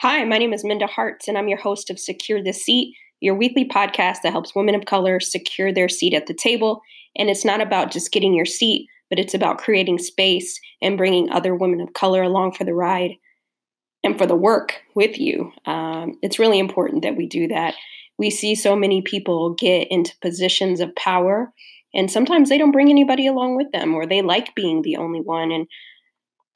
Hi, my name is Minda Harts, and I'm your host of Secure the Seat, your weekly podcast that helps women of color secure their seat at the table. And it's not about just getting your seat, but it's about creating space and bringing other women of color along for the ride and for the work with you. Um, it's really important that we do that. We see so many people get into positions of power, and sometimes they don't bring anybody along with them, or they like being the only one. And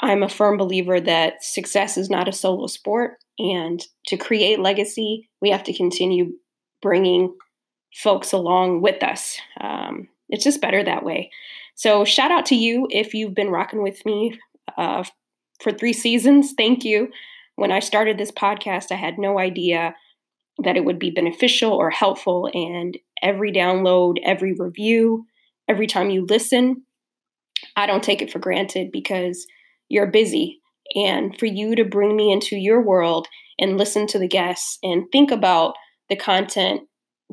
I'm a firm believer that success is not a solo sport. And to create legacy, we have to continue bringing folks along with us. Um, it's just better that way. So, shout out to you if you've been rocking with me uh, for three seasons. Thank you. When I started this podcast, I had no idea that it would be beneficial or helpful. And every download, every review, every time you listen, I don't take it for granted because you're busy. And for you to bring me into your world and listen to the guests and think about the content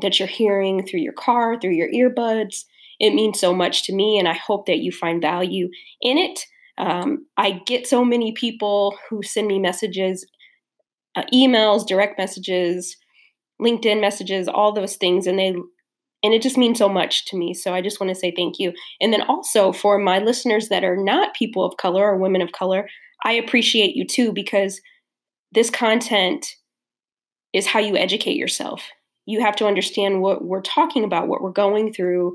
that you're hearing through your car, through your earbuds, it means so much to me. And I hope that you find value in it. Um, I get so many people who send me messages, uh, emails, direct messages, LinkedIn messages, all those things, and they and it just means so much to me. So I just want to say thank you. And then also for my listeners that are not people of color or women of color, I appreciate you too because this content is how you educate yourself. You have to understand what we're talking about, what we're going through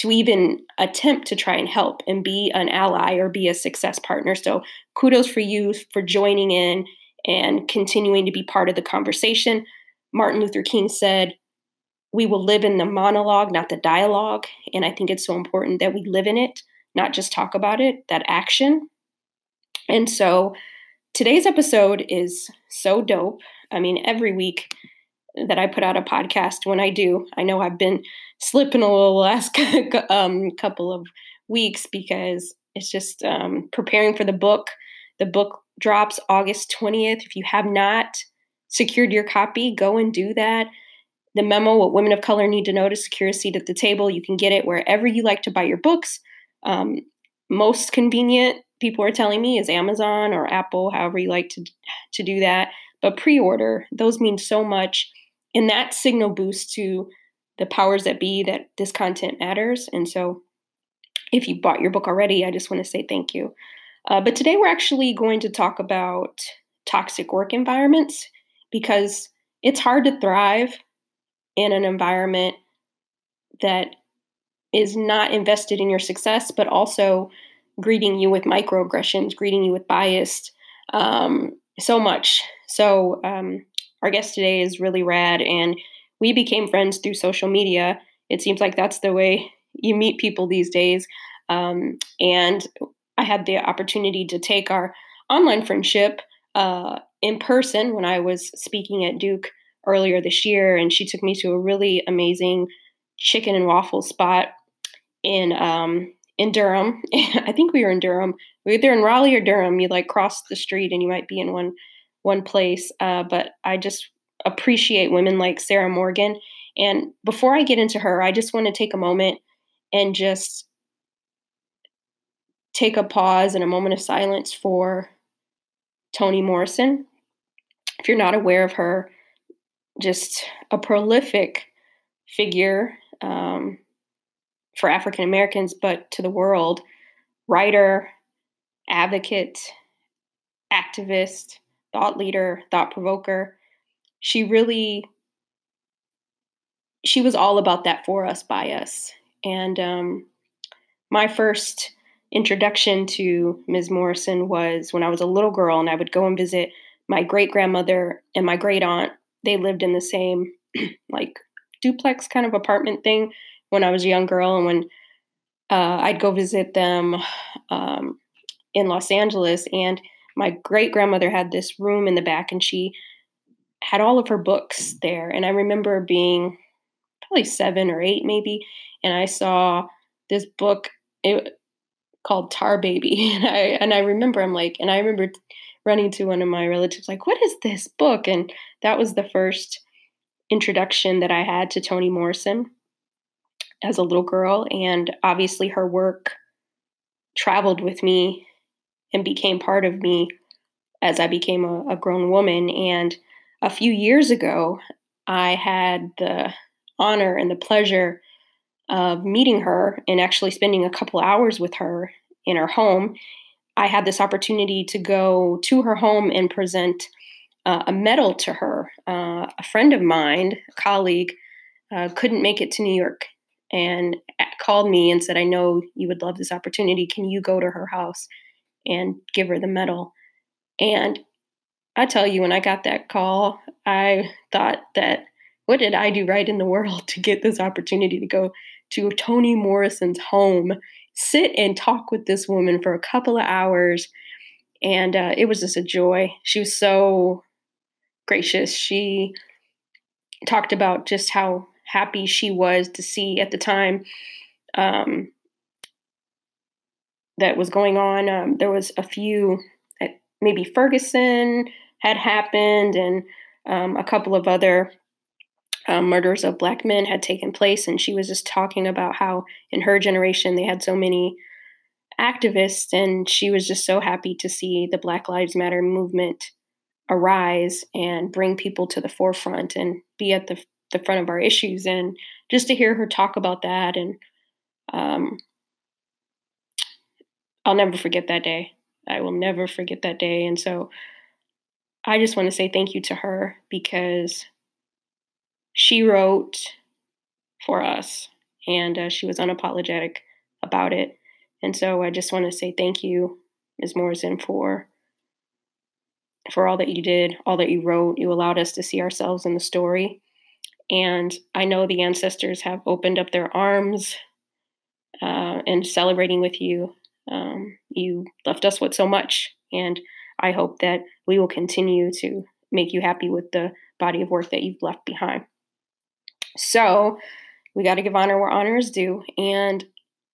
to even attempt to try and help and be an ally or be a success partner. So kudos for you for joining in and continuing to be part of the conversation. Martin Luther King said, we will live in the monologue, not the dialogue. And I think it's so important that we live in it, not just talk about it, that action. And so today's episode is so dope. I mean, every week that I put out a podcast, when I do, I know I've been slipping a little last um, couple of weeks because it's just um, preparing for the book. The book drops August 20th. If you have not secured your copy, go and do that the memo, What Women of Color Need to Know to Secure a Seat at the Table. You can get it wherever you like to buy your books. Um, most convenient, people are telling me, is Amazon or Apple, however you like to, to do that. But pre order, those mean so much. And that signal boost to the powers that be that this content matters. And so if you bought your book already, I just want to say thank you. Uh, but today we're actually going to talk about toxic work environments because it's hard to thrive in an environment that is not invested in your success, but also greeting you with microaggressions, greeting you with bias, um, so much. So, um, our guest today is really rad, and we became friends through social media. It seems like that's the way you meet people these days. Um, and I had the opportunity to take our online friendship uh, in person when I was speaking at Duke earlier this year, and she took me to a really amazing chicken and waffle spot in um, in Durham. I think we were in Durham. We were either in Raleigh or Durham. You like cross the street and you might be in one one place. Uh, but I just appreciate women like Sarah Morgan. And before I get into her, I just want to take a moment and just take a pause and a moment of silence for Toni Morrison. If you're not aware of her, just a prolific figure um, for African Americans, but to the world writer, advocate, activist, thought leader, thought provoker. She really she was all about that for us by us. And um, my first introduction to Ms. Morrison was when I was a little girl and I would go and visit my great grandmother and my great aunt they lived in the same like duplex kind of apartment thing when I was a young girl, and when uh, I'd go visit them um, in Los Angeles, and my great grandmother had this room in the back, and she had all of her books there, and I remember being probably seven or eight, maybe, and I saw this book it, called Tar Baby, and I and I remember I'm like, and I remember running to one of my relatives like, "What is this book?" and that was the first introduction that I had to Toni Morrison as a little girl. And obviously, her work traveled with me and became part of me as I became a, a grown woman. And a few years ago, I had the honor and the pleasure of meeting her and actually spending a couple hours with her in her home. I had this opportunity to go to her home and present uh, a medal to her. Uh, a friend of mine, a colleague, uh, couldn't make it to New York and called me and said, I know you would love this opportunity. Can you go to her house and give her the medal? And I tell you, when I got that call, I thought that what did I do right in the world to get this opportunity to go to Toni Morrison's home, sit and talk with this woman for a couple of hours? And uh, it was just a joy. She was so gracious. She talked about just how happy she was to see at the time um, that was going on. Um, there was a few, uh, maybe Ferguson had happened, and um, a couple of other um, murders of black men had taken place. And she was just talking about how in her generation they had so many activists, and she was just so happy to see the Black Lives Matter movement arise and bring people to the forefront and be at the, the front of our issues. And just to hear her talk about that, and um, I'll never forget that day. I will never forget that day. And so I just want to say thank you to her because she wrote for us and uh, she was unapologetic about it. And so I just want to say thank you, Ms. Morrison, for for all that you did, all that you wrote. You allowed us to see ourselves in the story. And I know the ancestors have opened up their arms uh, and celebrating with you. Um, you left us with so much. And I hope that we will continue to make you happy with the body of work that you've left behind. So we got to give honor where honor is due. And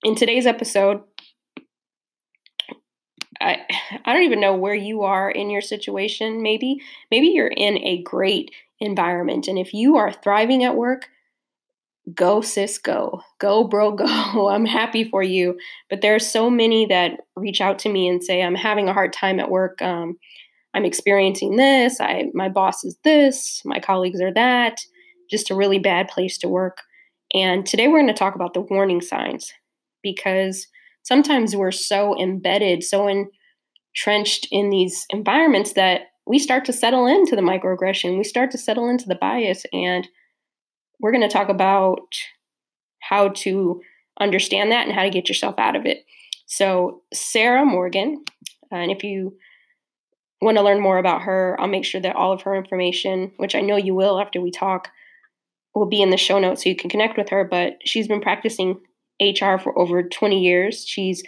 in today's episode, I I don't even know where you are in your situation. Maybe maybe you're in a great environment, and if you are thriving at work, go sis, go, go bro, go. I'm happy for you. But there are so many that reach out to me and say, I'm having a hard time at work. Um, I'm experiencing this. I my boss is this. My colleagues are that. Just a really bad place to work. And today we're going to talk about the warning signs because sometimes we're so embedded, so entrenched in these environments that we start to settle into the microaggression, we start to settle into the bias. And we're going to talk about how to understand that and how to get yourself out of it. So, Sarah Morgan, uh, and if you want to learn more about her, I'll make sure that all of her information, which I know you will after we talk, will be in the show notes so you can connect with her. But she's been practicing HR for over 20 years. She's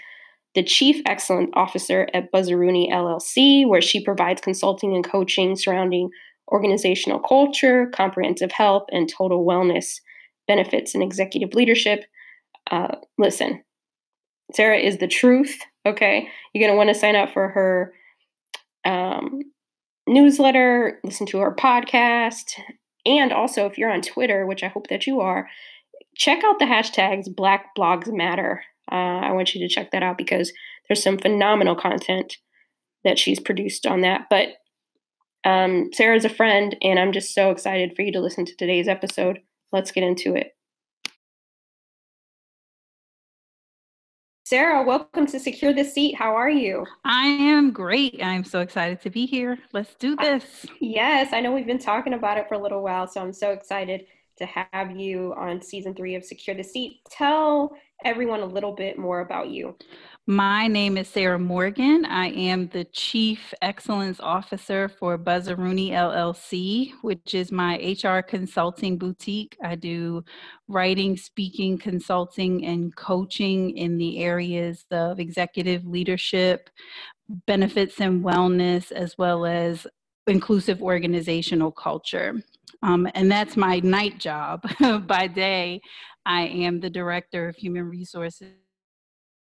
the Chief Excellence Officer at BuzzARooney LLC, where she provides consulting and coaching surrounding organizational culture, comprehensive health, and total wellness benefits and executive leadership. Uh, listen, Sarah is the truth. Okay. You're going to want to sign up for her um, newsletter, listen to her podcast. And also, if you're on Twitter, which I hope that you are, check out the hashtags Black Blogs Matter. Uh, I want you to check that out because there's some phenomenal content that she's produced on that. But um, Sarah's a friend, and I'm just so excited for you to listen to today's episode. Let's get into it. Sarah, welcome to Secure the Seat. How are you? I am great. I'm so excited to be here. Let's do this. Yes, I know we've been talking about it for a little while, so I'm so excited to have you on season three of Secure the Seat. Tell everyone a little bit more about you. My name is Sarah Morgan. I am the Chief Excellence Officer for BuzzARooney LLC, which is my HR consulting boutique. I do writing, speaking, consulting, and coaching in the areas of executive leadership, benefits and wellness, as well as inclusive organizational culture. Um, and that's my night job. By day, I am the Director of Human Resources,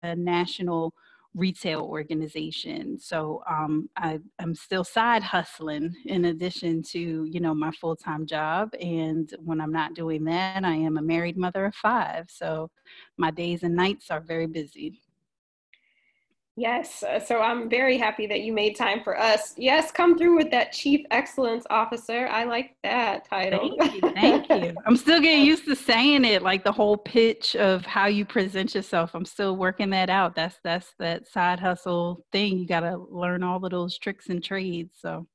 a national retail organization. So um, I, am still side hustling in addition to, you know, my full-time job. And when I'm not doing that, I am a married mother of five. So my days and nights are very busy. Yes, uh, so I'm very happy that you made time for us. Yes, come through with that Chief Excellence Officer. I like that title. Thank you. Thank you. I'm still getting used to saying it, like the whole pitch of how you present yourself. I'm still working that out. That's that's that side hustle thing. You got to learn all of those tricks and trades. So.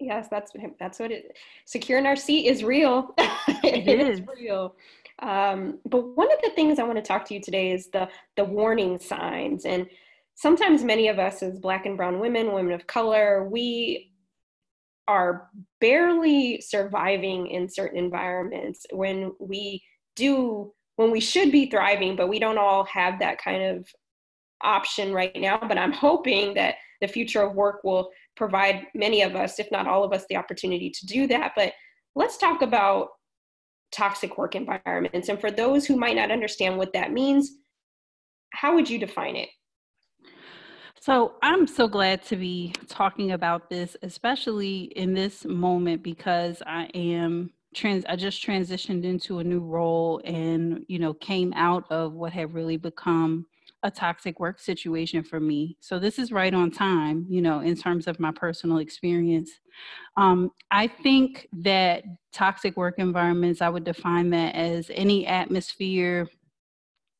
Yes, that's that's what it. Securing our seat is real. it, it is real. Um, but one of the things I want to talk to you today is the the warning signs and sometimes many of us as black and brown women women of color we are barely surviving in certain environments when we do when we should be thriving but we don't all have that kind of option right now. But i'm hoping that the future of work will provide many of us if not all of us the opportunity to do that. But let's talk about toxic work environments. And for those who might not understand what that means how would you define it so I'm so glad to be talking about this, especially in this moment because I am trans I just transitioned into a new role and you know came out of what had really become a toxic work situation for me. So this is right on time, you know, in terms of my personal experience. Um, I think that toxic work environments, I would define that as any atmosphere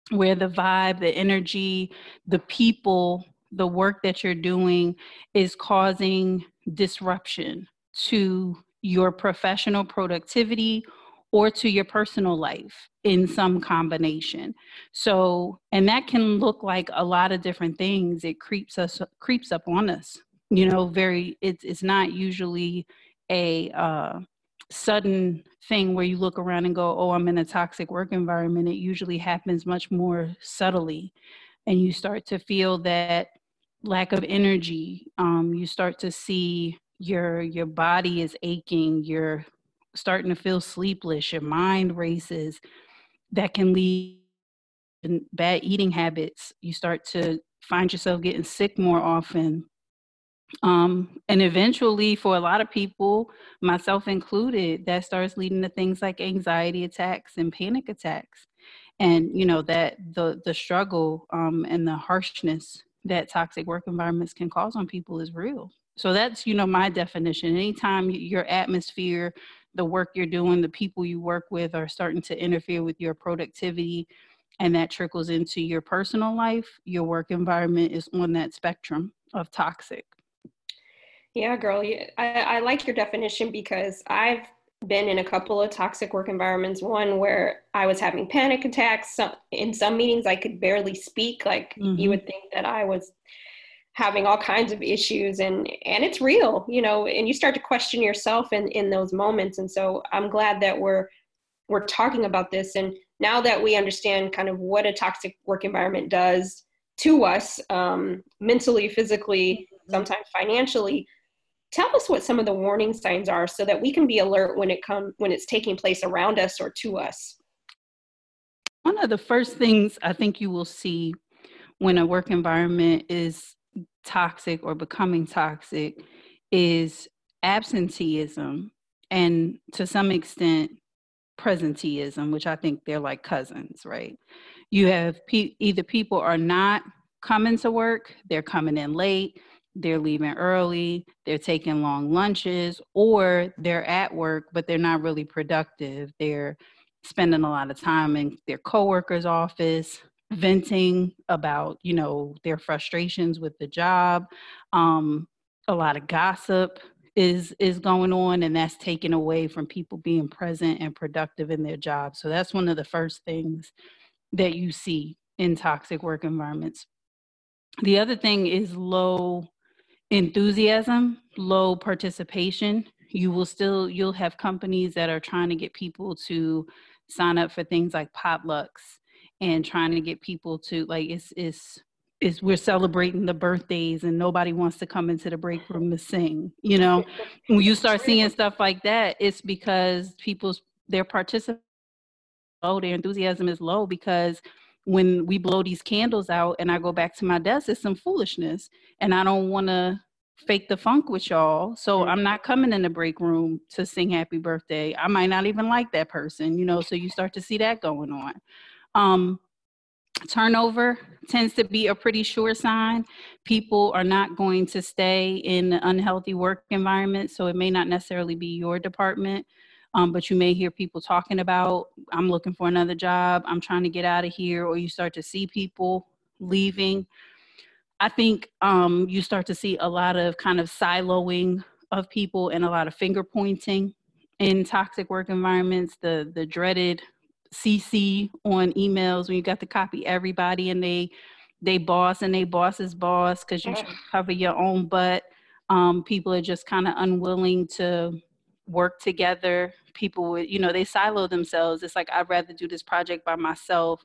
where the vibe, the energy, the people the work that you're doing is causing disruption to your professional productivity or to your personal life in some combination. So, and that can look like a lot of different things. It creeps us creeps up on us. You know, very it's it's not usually a uh sudden thing where you look around and go, "Oh, I'm in a toxic work environment." It usually happens much more subtly and you start to feel that lack of energy um, you start to see your your body is aching you're starting to feel sleepless your mind races. That can lead to bad eating habits. You start to find yourself getting sick more often. Um, and eventually for a lot of people myself included that starts leading to things like anxiety attacks and panic attacks. And you know that the the struggle um, and the harshness that toxic work environments can cause on people is real. So that's, you know, my definition. Anytime your atmosphere, the work you're doing, the people you work with are starting to interfere with your productivity and that trickles into your personal life, your work environment is on that spectrum of toxic. Yeah, girl, I, I like your definition because I've been in a couple of toxic work environments. One where I was having panic attacks. in some meetings, I could barely speak. Like mm-hmm. you would think that I was having all kinds of issues, and and it's real, you know. And you start to question yourself in in those moments. And so I'm glad that we're we're talking about this. And now that we understand kind of what a toxic work environment does to us, um, mentally, physically, mm-hmm. sometimes financially tell us what some of the warning signs are so that we can be alert when it come when it's taking place around us or to us. One of the first things i think you will see when a work environment is toxic or becoming toxic is absenteeism and to some extent presenteeism which i think they're like cousins right? You have pe- either people are not coming to work they're coming in late they're leaving early, they're taking long lunches, or they're at work, but they're not really productive. They're spending a lot of time in their coworker's office, venting about, you know, their frustrations with the job. Um, a lot of gossip is is going on and that's taken away from people being present and productive in their job. So that's one of the first things that you see in toxic work environments. The other thing is low enthusiasm, low participation. You will still you'll have companies that are trying to get people to sign up for things like potlucks and trying to get people to like it's it's is we're celebrating the birthdays and nobody wants to come into the break room to sing you know when you start seeing stuff like that it's because people's their participation low their enthusiasm is low because when we blow these candles out and I go back to my desk, it's some foolishness. And I don't want to fake the funk with y'all. So mm-hmm. I'm not coming in the break room to sing happy birthday. I might not even like that person, you know, so you start to see that going on. Um, turnover tends to be a pretty sure sign. People are not going to stay in an unhealthy work environment, so it may not necessarily be your department. Um, but you may hear people talking about, I'm looking for another job, I'm trying to get out of here, or you start to see people leaving. I think um, you start to see a lot of kind of siloing of people and a lot of finger pointing in toxic work environments, the the dreaded CC on emails when you got to copy everybody and they they boss and they boss's boss because you cover your own butt. Um, people are just kind of unwilling to work together. People would, you know, they silo themselves. It's like I'd rather do this project by myself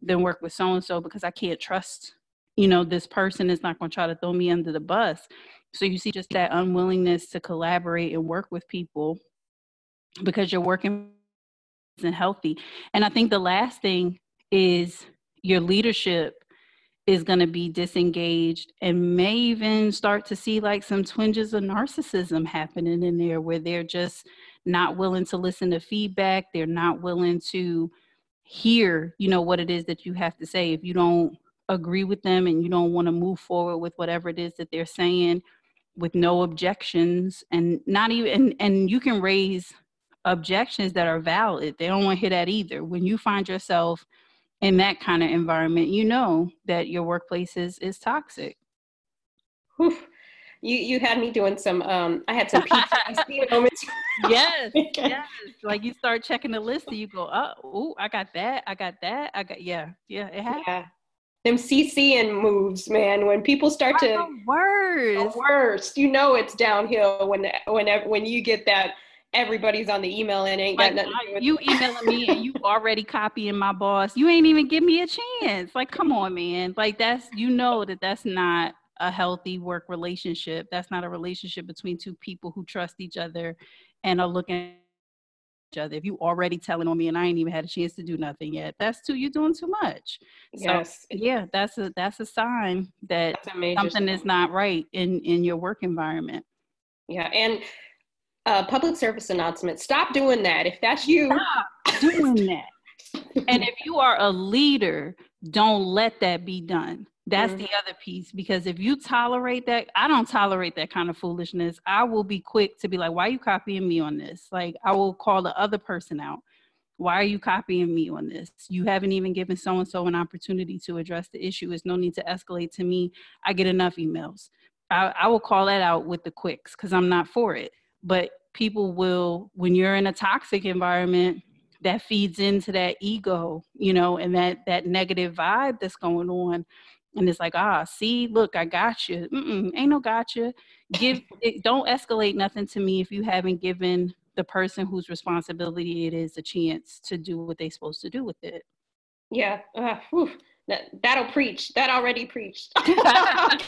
than work with so and so because I can't trust, you know, this person is not going to try to throw me under the bus. So you see just that unwillingness to collaborate and work with people because you're working and healthy. And I think the last thing is your leadership is going to be disengaged and may even start to see like some twinges of narcissism happening in there where they're just not willing to listen to feedback they're not willing to hear you know what it is that you have to say if you don't agree with them and you don't want to move forward with whatever it is that they're saying with no objections and not even and, and you can raise objections that are valid. They don't want to hear that either. When you find yourself in that kind of environment, you know that your workplace is is toxic. Whew. You you had me doing some um I had some PTSD moments. yes, yes. Like you start checking the list and you go, oh, ooh, I got that, I got that, I got yeah, yeah, it happened. Yeah. Them CC and moves, man. When people start to worst, worst, you know it's downhill when whenever when you get that everybody's on the email and ain't like, got nothing I, You emailing me and you already copying my boss. You ain't even give me a chance. Like, come on, man. Like that's you know that that's not a healthy work relationship. That's not a relationship between two people who trust each other and are looking each other. If you already telling on me and I ain't even had a chance to do nothing yet, that's too you doing too much. Yes. So, yeah, that's a that's a sign that something sign. is not right in in your work environment. Yeah, and uh, public service announcement. Stop doing that. If that's you, stop doing that. and if you are a leader, don't let that be done. That's mm-hmm. the other piece because if you tolerate that, I don't tolerate that kind of foolishness. I will be quick to be like, why are you copying me on this? Like, I will call the other person out. Why are you copying me on this? You haven't even given so and so an opportunity to address the issue. It's no need to escalate to me. I get enough emails. I, I will call that out with the quicks because I'm not for it. But people will, when you're in a toxic environment, that feeds into that ego, you know, and that that negative vibe that's going on. And it's like, ah, see, look, I got you. Mm-mm, ain't no gotcha. Give, it, don't escalate nothing to me if you haven't given the person whose responsibility it is a chance to do what they're supposed to do with it. Yeah. Uh, that, that'll preach. That already preached. Tabernacle,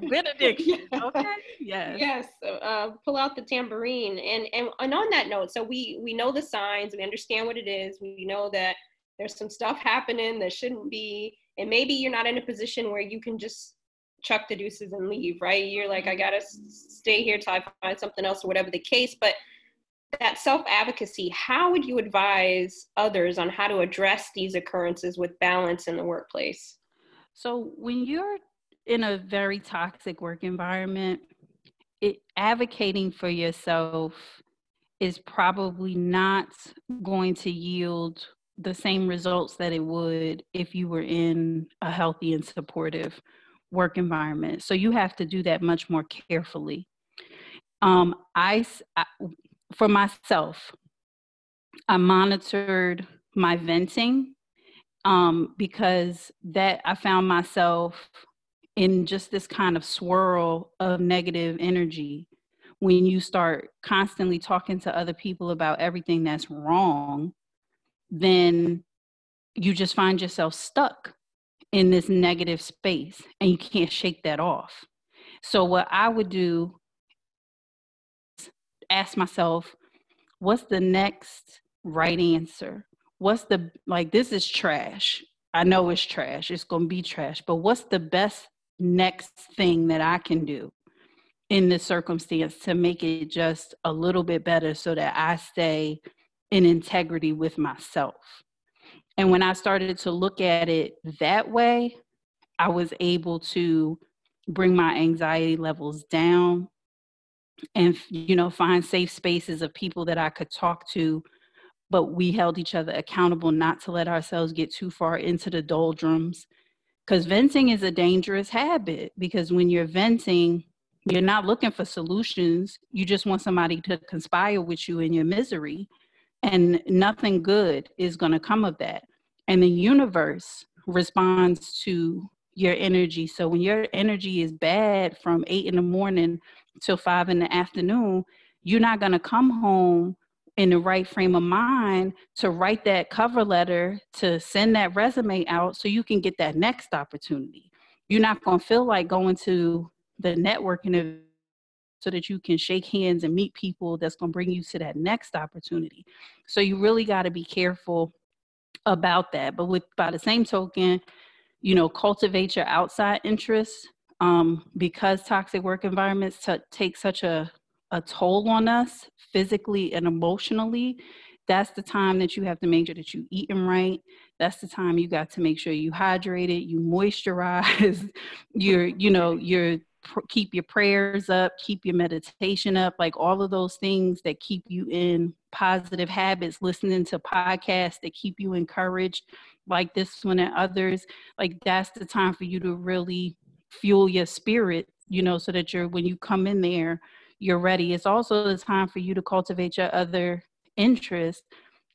benediction. Okay. Yes. Yes. Uh, pull out the tambourine. And, and and on that note, so we we know the signs. We understand what it is. We know that there's some stuff happening that shouldn't be. And maybe you're not in a position where you can just chuck the deuces and leave. Right? You're like, I gotta stay here till I find something else or whatever the case. But that self advocacy, how would you advise others on how to address these occurrences with balance in the workplace? So, when you're in a very toxic work environment, it, advocating for yourself is probably not going to yield the same results that it would if you were in a healthy and supportive work environment. So you have to do that much more carefully. Um, I, I for myself, I monitored my venting um, because that I found myself in just this kind of swirl of negative energy when you start constantly talking to other people about everything that's wrong then you just find yourself stuck in this negative space and you can't shake that off. So what i would do ask myself, what's the next right answer? What's the, like, this is trash. I know it's trash. It's going to be trash. But what's the best next thing that I can do in this circumstance to make it just a little bit better so that I stay in integrity with myself? And when I started to look at it that way, I was able to bring my anxiety levels down and you know find safe spaces of people that I could talk to but we held each other accountable not to let ourselves get too far into the doldrums because venting is a dangerous habit because when you're venting you're not looking for solutions you just want somebody to conspire with you in your misery and nothing good is going to come of that and the universe responds to your energy so when your energy is bad from eight in the morning till five in the afternoon you're not going to come home in the right frame of mind to write that cover letter to send that resume out so you can get that next opportunity you're not going to feel like going to the networking event so that you can shake hands and meet people that's going to bring you to that next opportunity. So you really got to be careful about that. But with by the same token, you know, cultivate your outside interests um, because toxic work environments take such a a toll on us physically and emotionally that's the time that you have to make sure that you eating right that's the time you got to make sure you hydrated you moisturize you're you know you're keep your prayers up, keep your meditation up, like all of those things that keep you in positive habits, listening to podcasts that keep you encouraged, like this one and others. Like that's the time for you to really fuel your spirit, you know, so that you're when you come in there, you're ready. It's also the time for you to cultivate your other interests.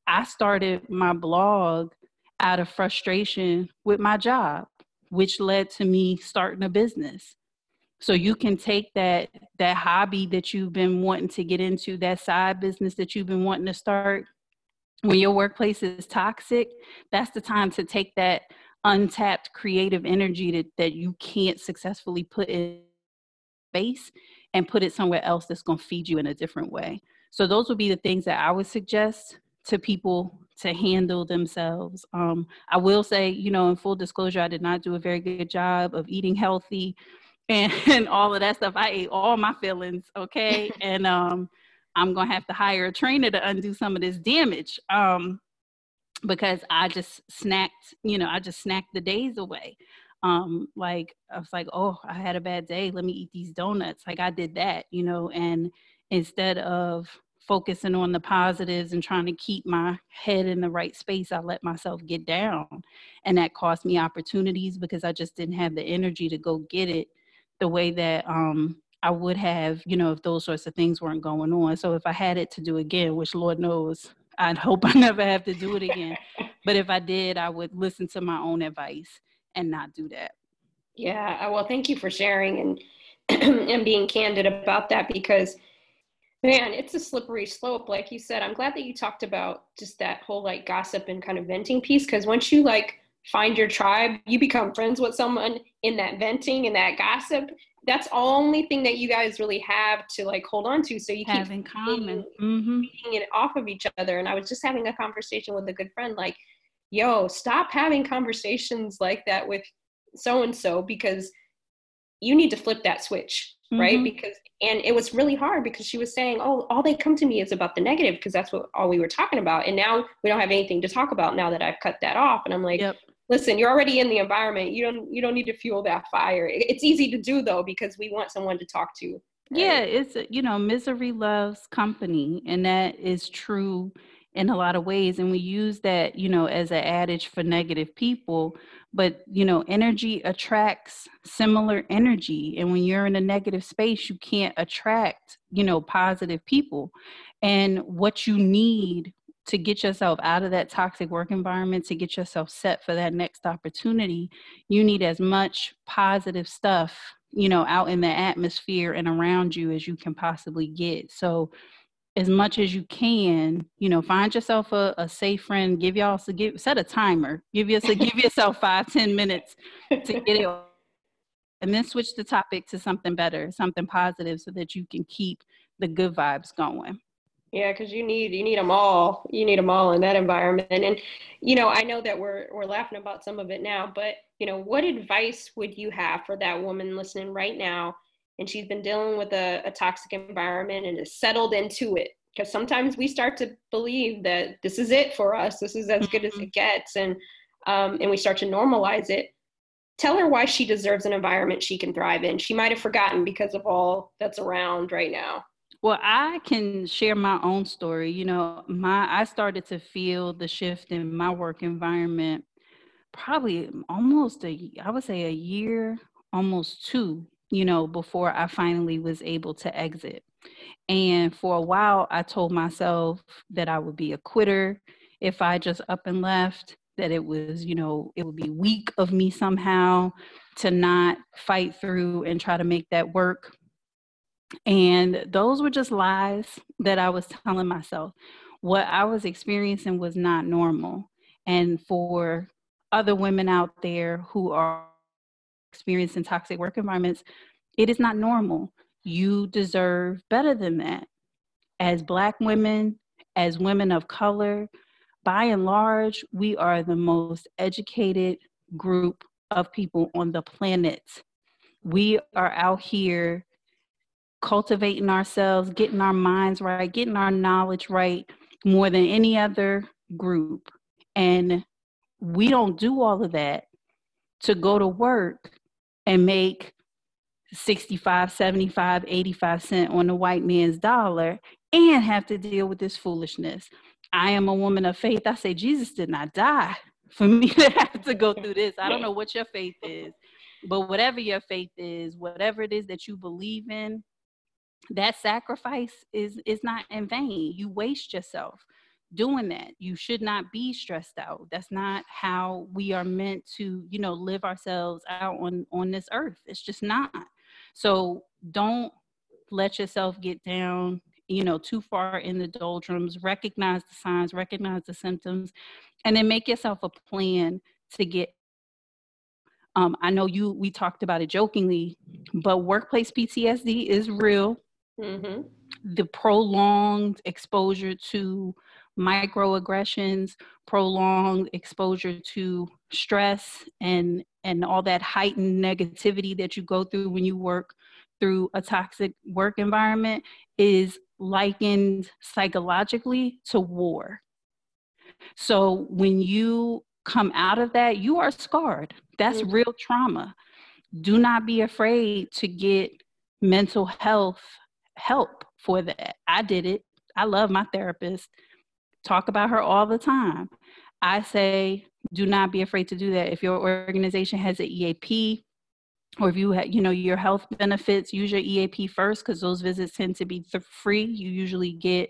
I started my blog out of frustration with my job, which led to me starting a business so you can take that that hobby that you've been wanting to get into that side business that you've been wanting to start when your workplace is toxic that's the time to take that untapped creative energy that, that you can't successfully put in space and put it somewhere else that's going to feed you in a different way so those would be the things that i would suggest to people to handle themselves um, i will say you know in full disclosure i did not do a very good job of eating healthy and, and all of that stuff. I ate all my feelings, okay? and um, I'm gonna have to hire a trainer to undo some of this damage. Um, because I just snacked, you know, I just snacked the days away. Um, like I was like, oh, I had a bad day. Let me eat these donuts. Like I did that, you know, and instead of focusing on the positives and trying to keep my head in the right space, I let myself get down. And that cost me opportunities because I just didn't have the energy to go get it the way that um, I would have, you know, if those sorts of things weren't going on. So if I had it to do again, which Lord knows, I'd hope I never have to do it again. but if I did, I would listen to my own advice and not do that. Yeah, well, thank you for sharing and and being candid about that because man, it's a slippery slope. Like you said, I'm glad that you talked about just that whole like gossip and kind of venting piece because once you like find your tribe, you become friends with someone in that venting and that gossip. That's the only thing that you guys really have to like hold on to. So you have keep in common, mm-hmm. it off of each other. And I was just having a conversation with a good friend, like, yo, stop having conversations like that with so and so because you need to flip that switch, mm-hmm. right? Because and it was really hard because she was saying, "Oh, all they come to me is about the negative because that's what all we were talking about." And now we don't have anything to talk about now that I've cut that off. And I'm like, yep listen you're already in the environment you don't you don't need to fuel that fire it's easy to do though because we want someone to talk to right? yeah it's you know misery loves company and that is true in a lot of ways and we use that you know as an adage for negative people but you know energy attracts similar energy and when you're in a negative space you can't attract you know positive people and what you need to get yourself out of that toxic work environment, to get yourself set for that next opportunity, you need as much positive stuff, you know, out in the atmosphere and around you as you can possibly get. So, as much as you can, you know, find yourself a, a safe friend. Give y'all so give set a timer. Give yourself give yourself five ten minutes to get it, and then switch the topic to something better, something positive, so that you can keep the good vibes going. Yeah, because you need you need them all. You need them all in that environment. And you know, I know that we're we're laughing about some of it now, but you know, what advice would you have for that woman listening right now? And she's been dealing with a, a toxic environment and is settled into it. because sometimes we start to believe that this is it for us this is as good as it mm-hmm. gets and um, and we start to normalize it tell her why she deserves an environment she can thrive in she might have forgotten because of all that's around right now well i can share my own story you know my i started to feel the shift in my work environment probably almost a i would say a year almost two you know before i finally was able to exit and for a while, I told myself that I would be a quitter if I just up and left, that it was, you know, it would be weak of me somehow to not fight through and try to make that work. And those were just lies that I was telling myself. What I was experiencing was not normal. And for other women out there who are experiencing toxic work environments, it is not normal you deserve better than that. As Black women, as women of color, by and large, we are the most educated group of people on the planet. We are out here cultivating ourselves, getting our minds right, getting our knowledge right more than any other group. And we don't do all of that to go to work and make 65, 75, 85 cent on the white man's dollar and have to deal with this foolishness. I am a woman of faith. I say Jesus did not die for me to have to go through this. I don't know what your faith is, but whatever your faith is, whatever it is that you believe in, that sacrifice is is not in vain. You waste yourself doing that. You should not be stressed out. That's not how we are meant to, you know, live ourselves out on on this earth. It's just not. So don't let yourself get down, you know, too far in the doldrums. Recognize the signs, recognize the symptoms, and then make yourself a plan to get. Um, I know you. We talked about it jokingly, but workplace PTSD is real. Mm-hmm. The prolonged exposure to microaggressions, prolonged exposure to stress and and all that heightened negativity that you go through when you work through a toxic work environment is likened psychologically to war. So when you come out of that, you are scarred. That's mm-hmm. real trauma. Do not be afraid to get mental health help for that. I did it. I love my therapist. Talk about her all the time. I say do not be afraid to do that. If your organization has an EAP, or if you have, you know, your health benefits, use your EAP first because those visits tend to be th- free. You usually get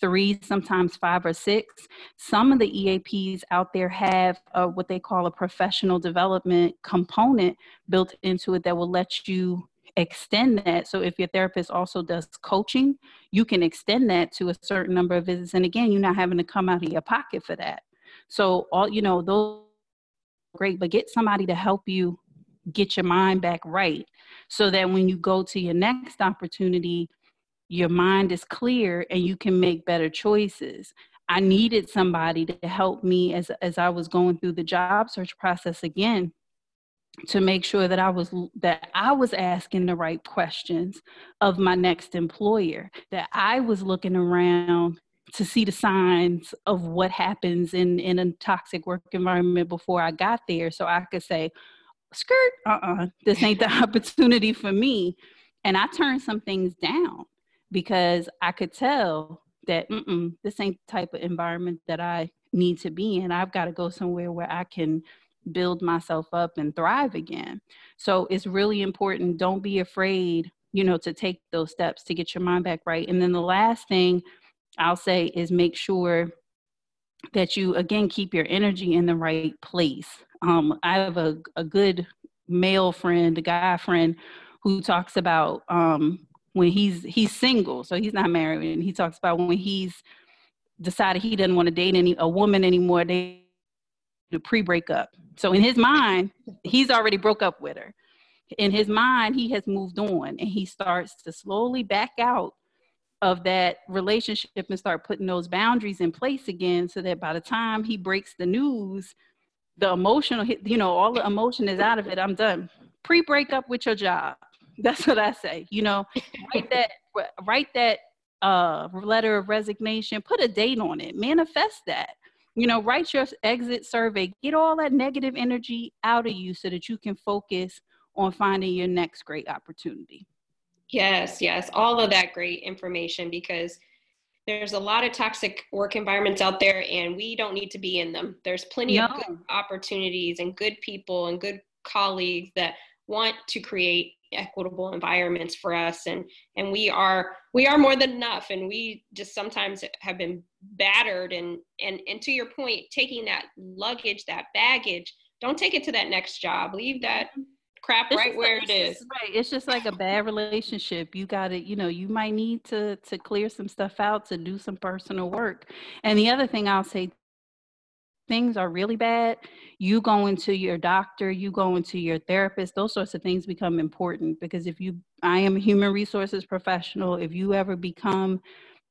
three, sometimes five or six. Some of the EAPs out there have what they call a professional development component built into it that will let you extend that. So if your therapist also does coaching, you can extend that to a certain number of visits. And again, you're not having to come out of your pocket for that. So all you know, those great, but get somebody to help you get your mind back right so that when you go to your next opportunity, your mind is clear and you can make better choices. I needed somebody to help me as as I was going through the job search process again to make sure that I was that I was asking the right questions of my next employer, that I was looking around to see the signs of what happens in in a toxic work environment before I got there, so I could say, "Skirt, uh-uh, this ain't the opportunity for me." And I turned some things down because I could tell that this ain't the type of environment that I need to be in. I've got to go somewhere where I can build myself up and thrive again. So it's really important. Don't be afraid, you know, to take those steps to get your mind back right. And then the last thing I'll say is make sure that you again keep your energy in the right place. Um, I have a, a good male friend, a guy friend, who talks about um, when he's he's single, so he's not married, and he talks about when he's decided he doesn't want to date any a woman anymore. They the pre breakup. So in his mind, he's already broke up with her. In his mind, he has moved on, and he starts to slowly back out of that relationship and start putting those boundaries in place again so that by the time he breaks the news the emotional you know all the emotion is out of it i'm done Pre-breakup with your job that's what i say you know write that write that a letter of resignation, put a date on it, manifest that. You know, write your exit survey, get all that negative energy out of you so that you can focus on finding your next great opportunity. Yes, yes, all of that great information because there's a lot of toxic work environments out there and we don't need to be in them. There's plenty no. of good opportunities and good people and good colleagues that want to create equitable environments for us. And and we are we are more than enough. And we just sometimes have been battered. And and and to your point taking that luggage that baggage don't take it to that next job. Leave that crap it's right where like, it is right. It's just like a bad relationship. You got to you know you might need to to clear some stuff out to do some personal work. And the other thing i'll say things are really bad, you going to your doctor, you going to your therapist, those sorts of things become important because if you, I am a human resources professional, if you ever become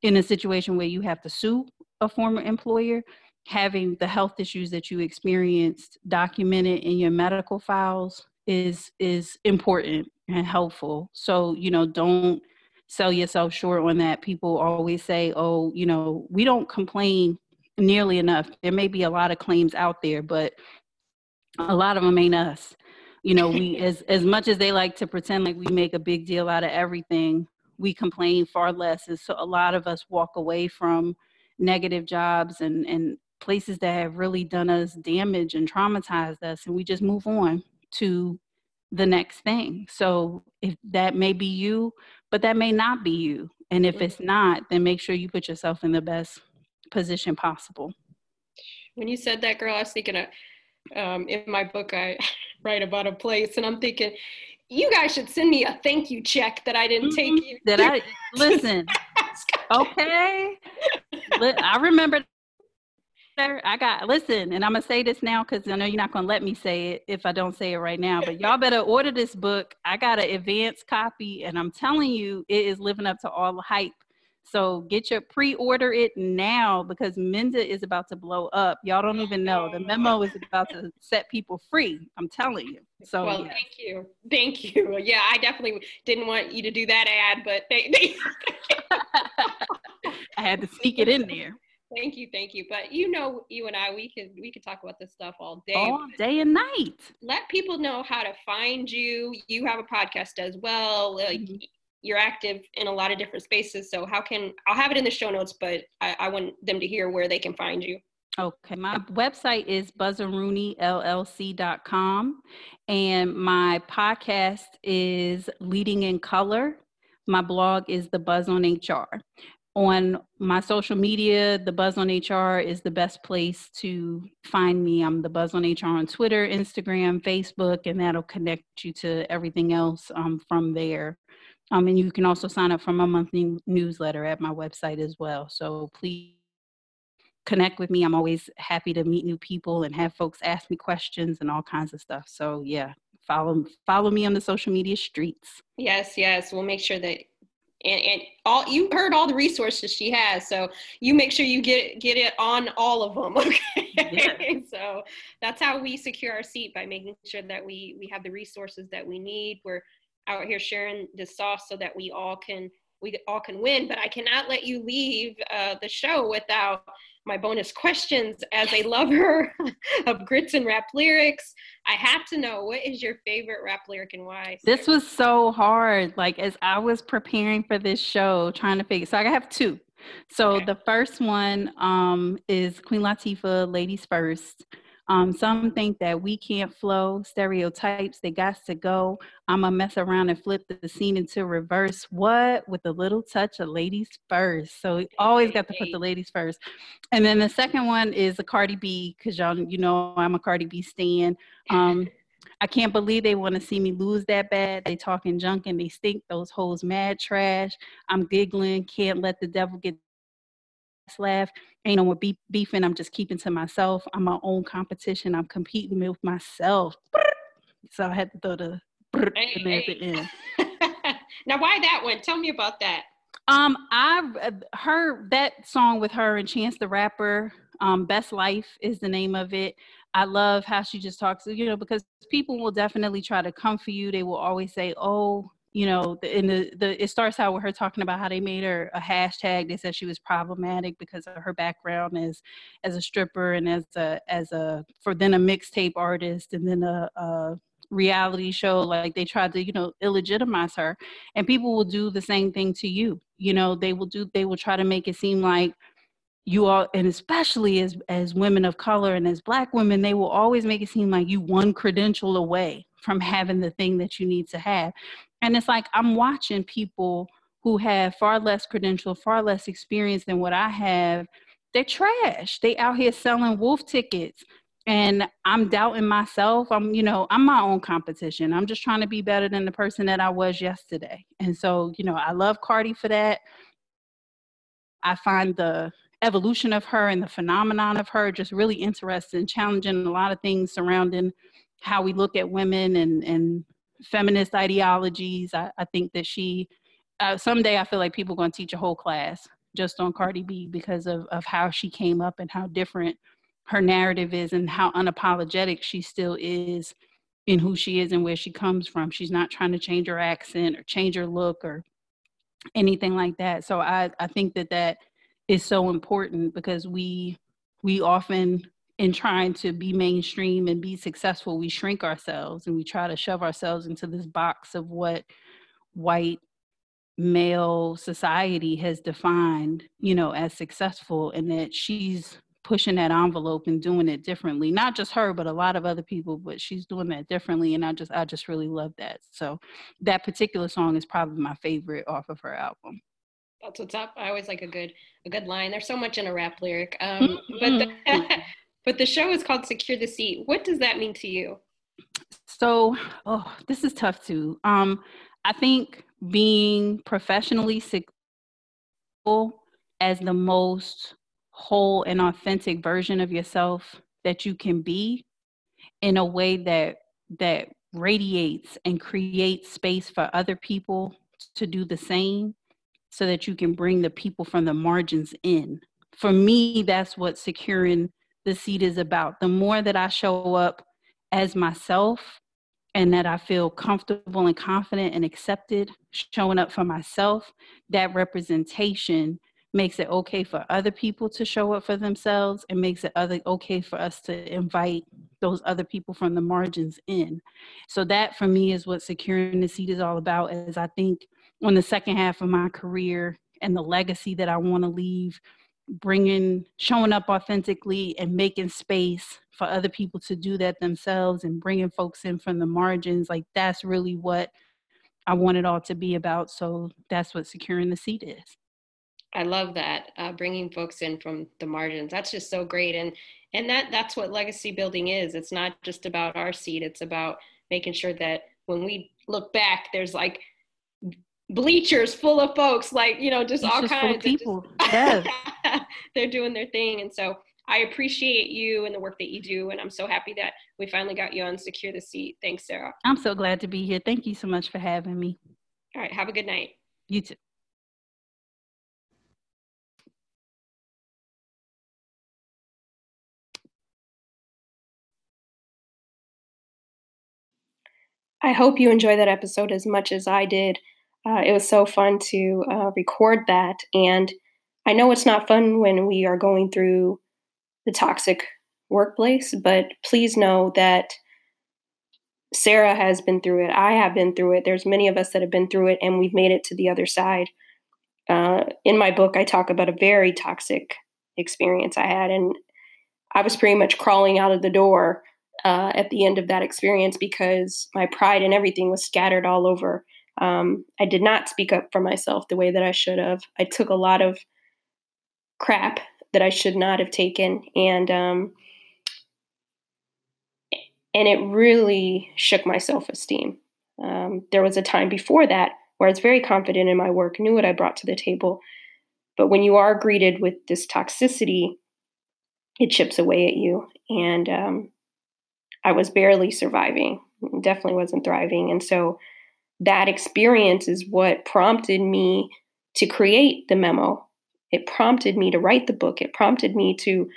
in a situation where you have to sue a former employer, having the health issues that you experienced documented in your medical files is is important and helpful. So, you know, don't sell yourself short on that. People always say, "Oh, you know, we don't complain nearly enough. There may be a lot of claims out there, but a lot of them ain't us. You know, we as as much as they like to pretend like we make a big deal out of everything, we complain far less. And so a lot of us walk away from negative jobs and and places that have really done us damage and traumatized us and we just move on to the next thing. So if that may be you, but that may not be you. And if mm. it's not, then make sure you put yourself in the best position possible. When you said that, girl, I was thinking of um, in my book, I write about a place, and I'm thinking, you guys should send me a thank you check that I didn't mm-hmm. take you. That I listen. okay, I remember. I got listen, and I'm gonna say this now because I know you're not gonna let me say it if I don't say it right now. But y'all better order this book. I got an advanced copy, and I'm telling you, it is living up to all the hype so get your pre-order it now because Minda is about to blow up. Y'all don't even know. The memo is about to set people free. I'm telling you. So well, thank you, thank you. Yeah, I definitely didn't want you to do that ad, but they, they I had to sneak it in there. Thank you, thank you. But you know, you and I, we could we could talk about this stuff all day. All day and night. Let people know how to find you. You have a podcast as well. Like mm-hmm you're active in a lot of different spaces. So how can I'll have it in the show notes, but I, I want them to hear where they can find you. Okay, my website is buzzarooneyllc.com and my podcast is Leading in Color. My blog is The Buzz on HR. On my social media, The Buzz on HR is the best place to find me. I'm The Buzz on HR on Twitter, Instagram, Facebook, and that'll connect you to everything else um, from there. Um, and you can also sign up for my monthly newsletter at my website as well. So please connect with me. I'm always happy to meet new people and have folks ask me questions and all kinds of stuff. So yeah, follow follow me on the social media streets. Yes, yes. We'll make sure that and, and all you heard all the resources she has so you make sure you get get it on all of them okay yeah. so that's how we secure our seat by making sure that we we have the resources that we need we're out here sharing the sauce so that we all can we all can win. But i cannot let you leave uh, the show without my bonus questions as a lover of grits and rap lyrics. I have to know what is your favorite rap lyric and why? This was so hard like as i was preparing for this show trying to figure so i have two. So okay. the first one um, is queen latifah ladies first um, some think that we can't flow stereotypes, they got to go. I'm going to mess around and flip the scene into reverse. What? With a little touch of ladies first. So always got to put the ladies first. And then the second one is a Cardi B, because y'all, you know, I'm a Cardi B stan. Um, I can't believe they want to see me lose that bad. They talking junk and they stink. Those hoes mad trash. I'm giggling. Can't let the devil get laugh. Ain't no more beef, beefing. I'm just keeping to myself. I'm my own competition. I'm competing with myself. So I had to throw the hey, in there at the end. now, why that one? Tell me about that. Um, I heard that song with her and Chance the Rapper. Um, Best Life is the name of it. I love how she just talks, you know, because people will definitely try to come for you. They will always say, "Oh, you know, in the, the it starts out with her talking about how they made her a hashtag. They said she was problematic because of her background as as a stripper and as a as a for then a mixtape artist and then a, a reality show. Like they tried to you know illegitimize her. And people will do the same thing to you. You know they will do they will try to make it seem like you all and especially as as women of color and as black women they will always make it seem like you one credential away from having the thing that you need to have. And it's like i'm watching people who have far less credential far less experience than what i have. They're trash. They out here selling wolf tickets. And i'm doubting myself. I'm you know i'm my own competition. I'm just trying to be better than the person that i was yesterday. And so you know i love cardi for that. I find the evolution of her and the phenomenon of her just really interesting challenging a lot of things surrounding how we look at women and and feminist ideologies i, I think that she uh, someday i feel like people are going to teach a whole class just on cardi b because of, of how she came up and how different her narrative is and how unapologetic she still is in who she is and where she comes from. She's not trying to change her accent or change her look or anything like that. So I, I think that that is so important because we we often in trying to be mainstream and be successful we shrink ourselves and we try to shove ourselves into this box of what white male society has defined you know as successful and that she's pushing that envelope and doing it differently not just her but a lot of other people but she's doing that differently and i just i just really love that. So that particular song is probably my favorite off of her album. That's what's up i always like a good a good line. There's so much in a rap lyric um, but the, mm-hmm. but the show is called secure the seat. What does that mean to you? So oh this is tough too. Um i think being professionally successful as the most whole and authentic version of yourself that you can be in a way that that radiates and creates space for other people to do the same so that you can bring the people from the margins in. For me that's what securing the seat is about. The more that i show up as myself and that i feel comfortable and confident and accepted showing up for myself that representation makes it okay for other people to show up for themselves and makes it other okay for us to invite those other people from the margins in. So that for me is what securing the seat is all about as i think on the second half of my career and the legacy that i want to leave bringing showing up authentically and making space for other people to do that themselves and bringing folks in from the margins like that's really what i want it all to be about so that's what securing the seat is I love that uh, bringing folks in from the margins. That's just so great, and and that that's what legacy building is. It's not just about our seat. It's about making sure that when we look back, there's like bleachers full of folks, like you know, just all kinds of people. Yes, they're doing their thing, and so I appreciate you and the work that you do, and I'm so happy that we finally got you on Secure the Seat. Thanks, Sarah. I'm so glad to be here. Thank you so much for having me. All right, have a good night. You too. I hope you enjoy that episode as much as I did. Uh, it was so fun to uh, record that. And I know it's not fun when we are going through the toxic workplace, but please know that Sarah has been through it. I have been through it. There's many of us that have been through it, and we've made it to the other side. Uh, in my book, I talk about a very toxic experience I had, and I was pretty much crawling out of the door uh, at the end of that experience because my pride and everything was scattered all over. Um, I did not speak up for myself the way that I should have. I took a lot of crap that I should not have taken, and um, and it really shook my self esteem. Um, there was a time before that where I was very confident in my work, knew what I brought to the table, but when you are greeted with this toxicity, it chips away at you, and um, I was barely surviving, definitely wasn't thriving. And so that experience is what prompted me to create the memo. It prompted me to write the book. It prompted me to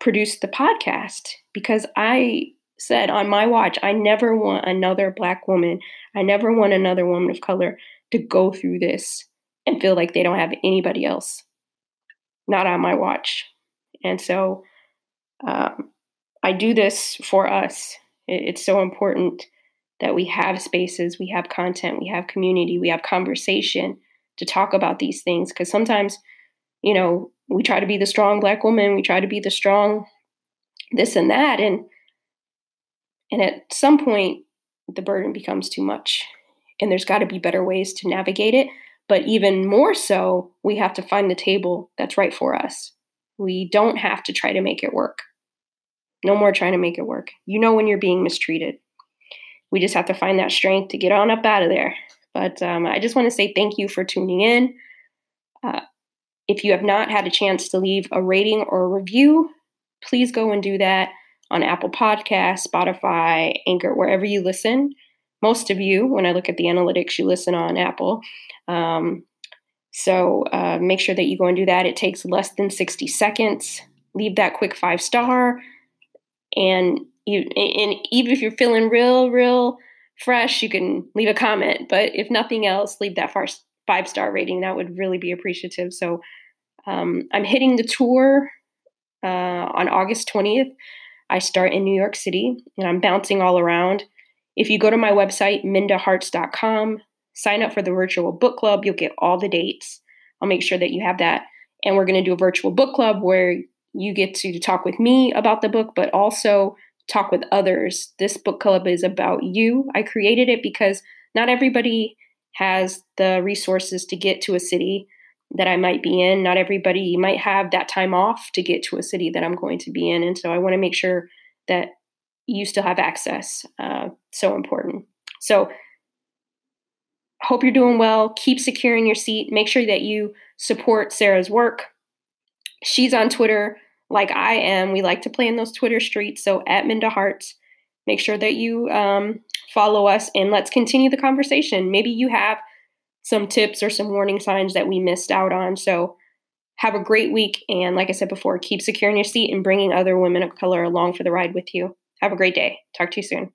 produce the podcast because I said on my watch, I never want another Black woman, I never want another woman of color to go through this and feel like they don't have anybody else. Not on my watch. And so um, I do this for us. It's so important that we have spaces, we have content, we have community, we have conversation to talk about these things. Because sometimes, you know, we try to be the strong black woman, we try to be the strong this and that, and and at some point, the burden becomes too much, and there's got to be better ways to navigate it. But even more so, we have to find the table that's right for us. We don't have to try to make it work. No more trying to make it work. You know when you're being mistreated. We just have to find that strength to get on up out of there. But um, I just want to say thank you for tuning in. Uh, if you have not had a chance to leave a rating or a review, please go and do that on Apple Podcasts, Spotify, Anchor, wherever you listen. Most of you, when I look at the analytics, you listen on Apple. Um, so uh, make sure that you go and do that. It takes less than 60 seconds. Leave that quick five star. And you and even if you're feeling real, real fresh, you can leave a comment. But if nothing else, leave that five star rating. That would really be appreciative. So um, I'm hitting the tour uh, on August 20th. I start in New York City and I'm bouncing all around. If you go to my website, mindaharts.com, sign up for the virtual book club, you'll get all the dates. I'll make sure that you have that. And we're going to do a virtual book club where you get to talk with me about the book, but also talk with others. This book club is about you. I created it because not everybody has the resources to get to a city that I might be in. Not everybody might have that time off to get to a city that I'm going to be in. And so I want to make sure that you still have access. Uh, so important. So, hope you're doing well. Keep securing your seat. Make sure that you support Sarah's work. She's on Twitter like I am. We like to play in those Twitter streets. So, at Minda Harts, make sure that you um, follow us and let's continue the conversation. Maybe you have some tips or some warning signs that we missed out on. So, have a great week. And like I said before, keep securing your seat and bringing other women of color along for the ride with you. Have a great day. Talk to you soon.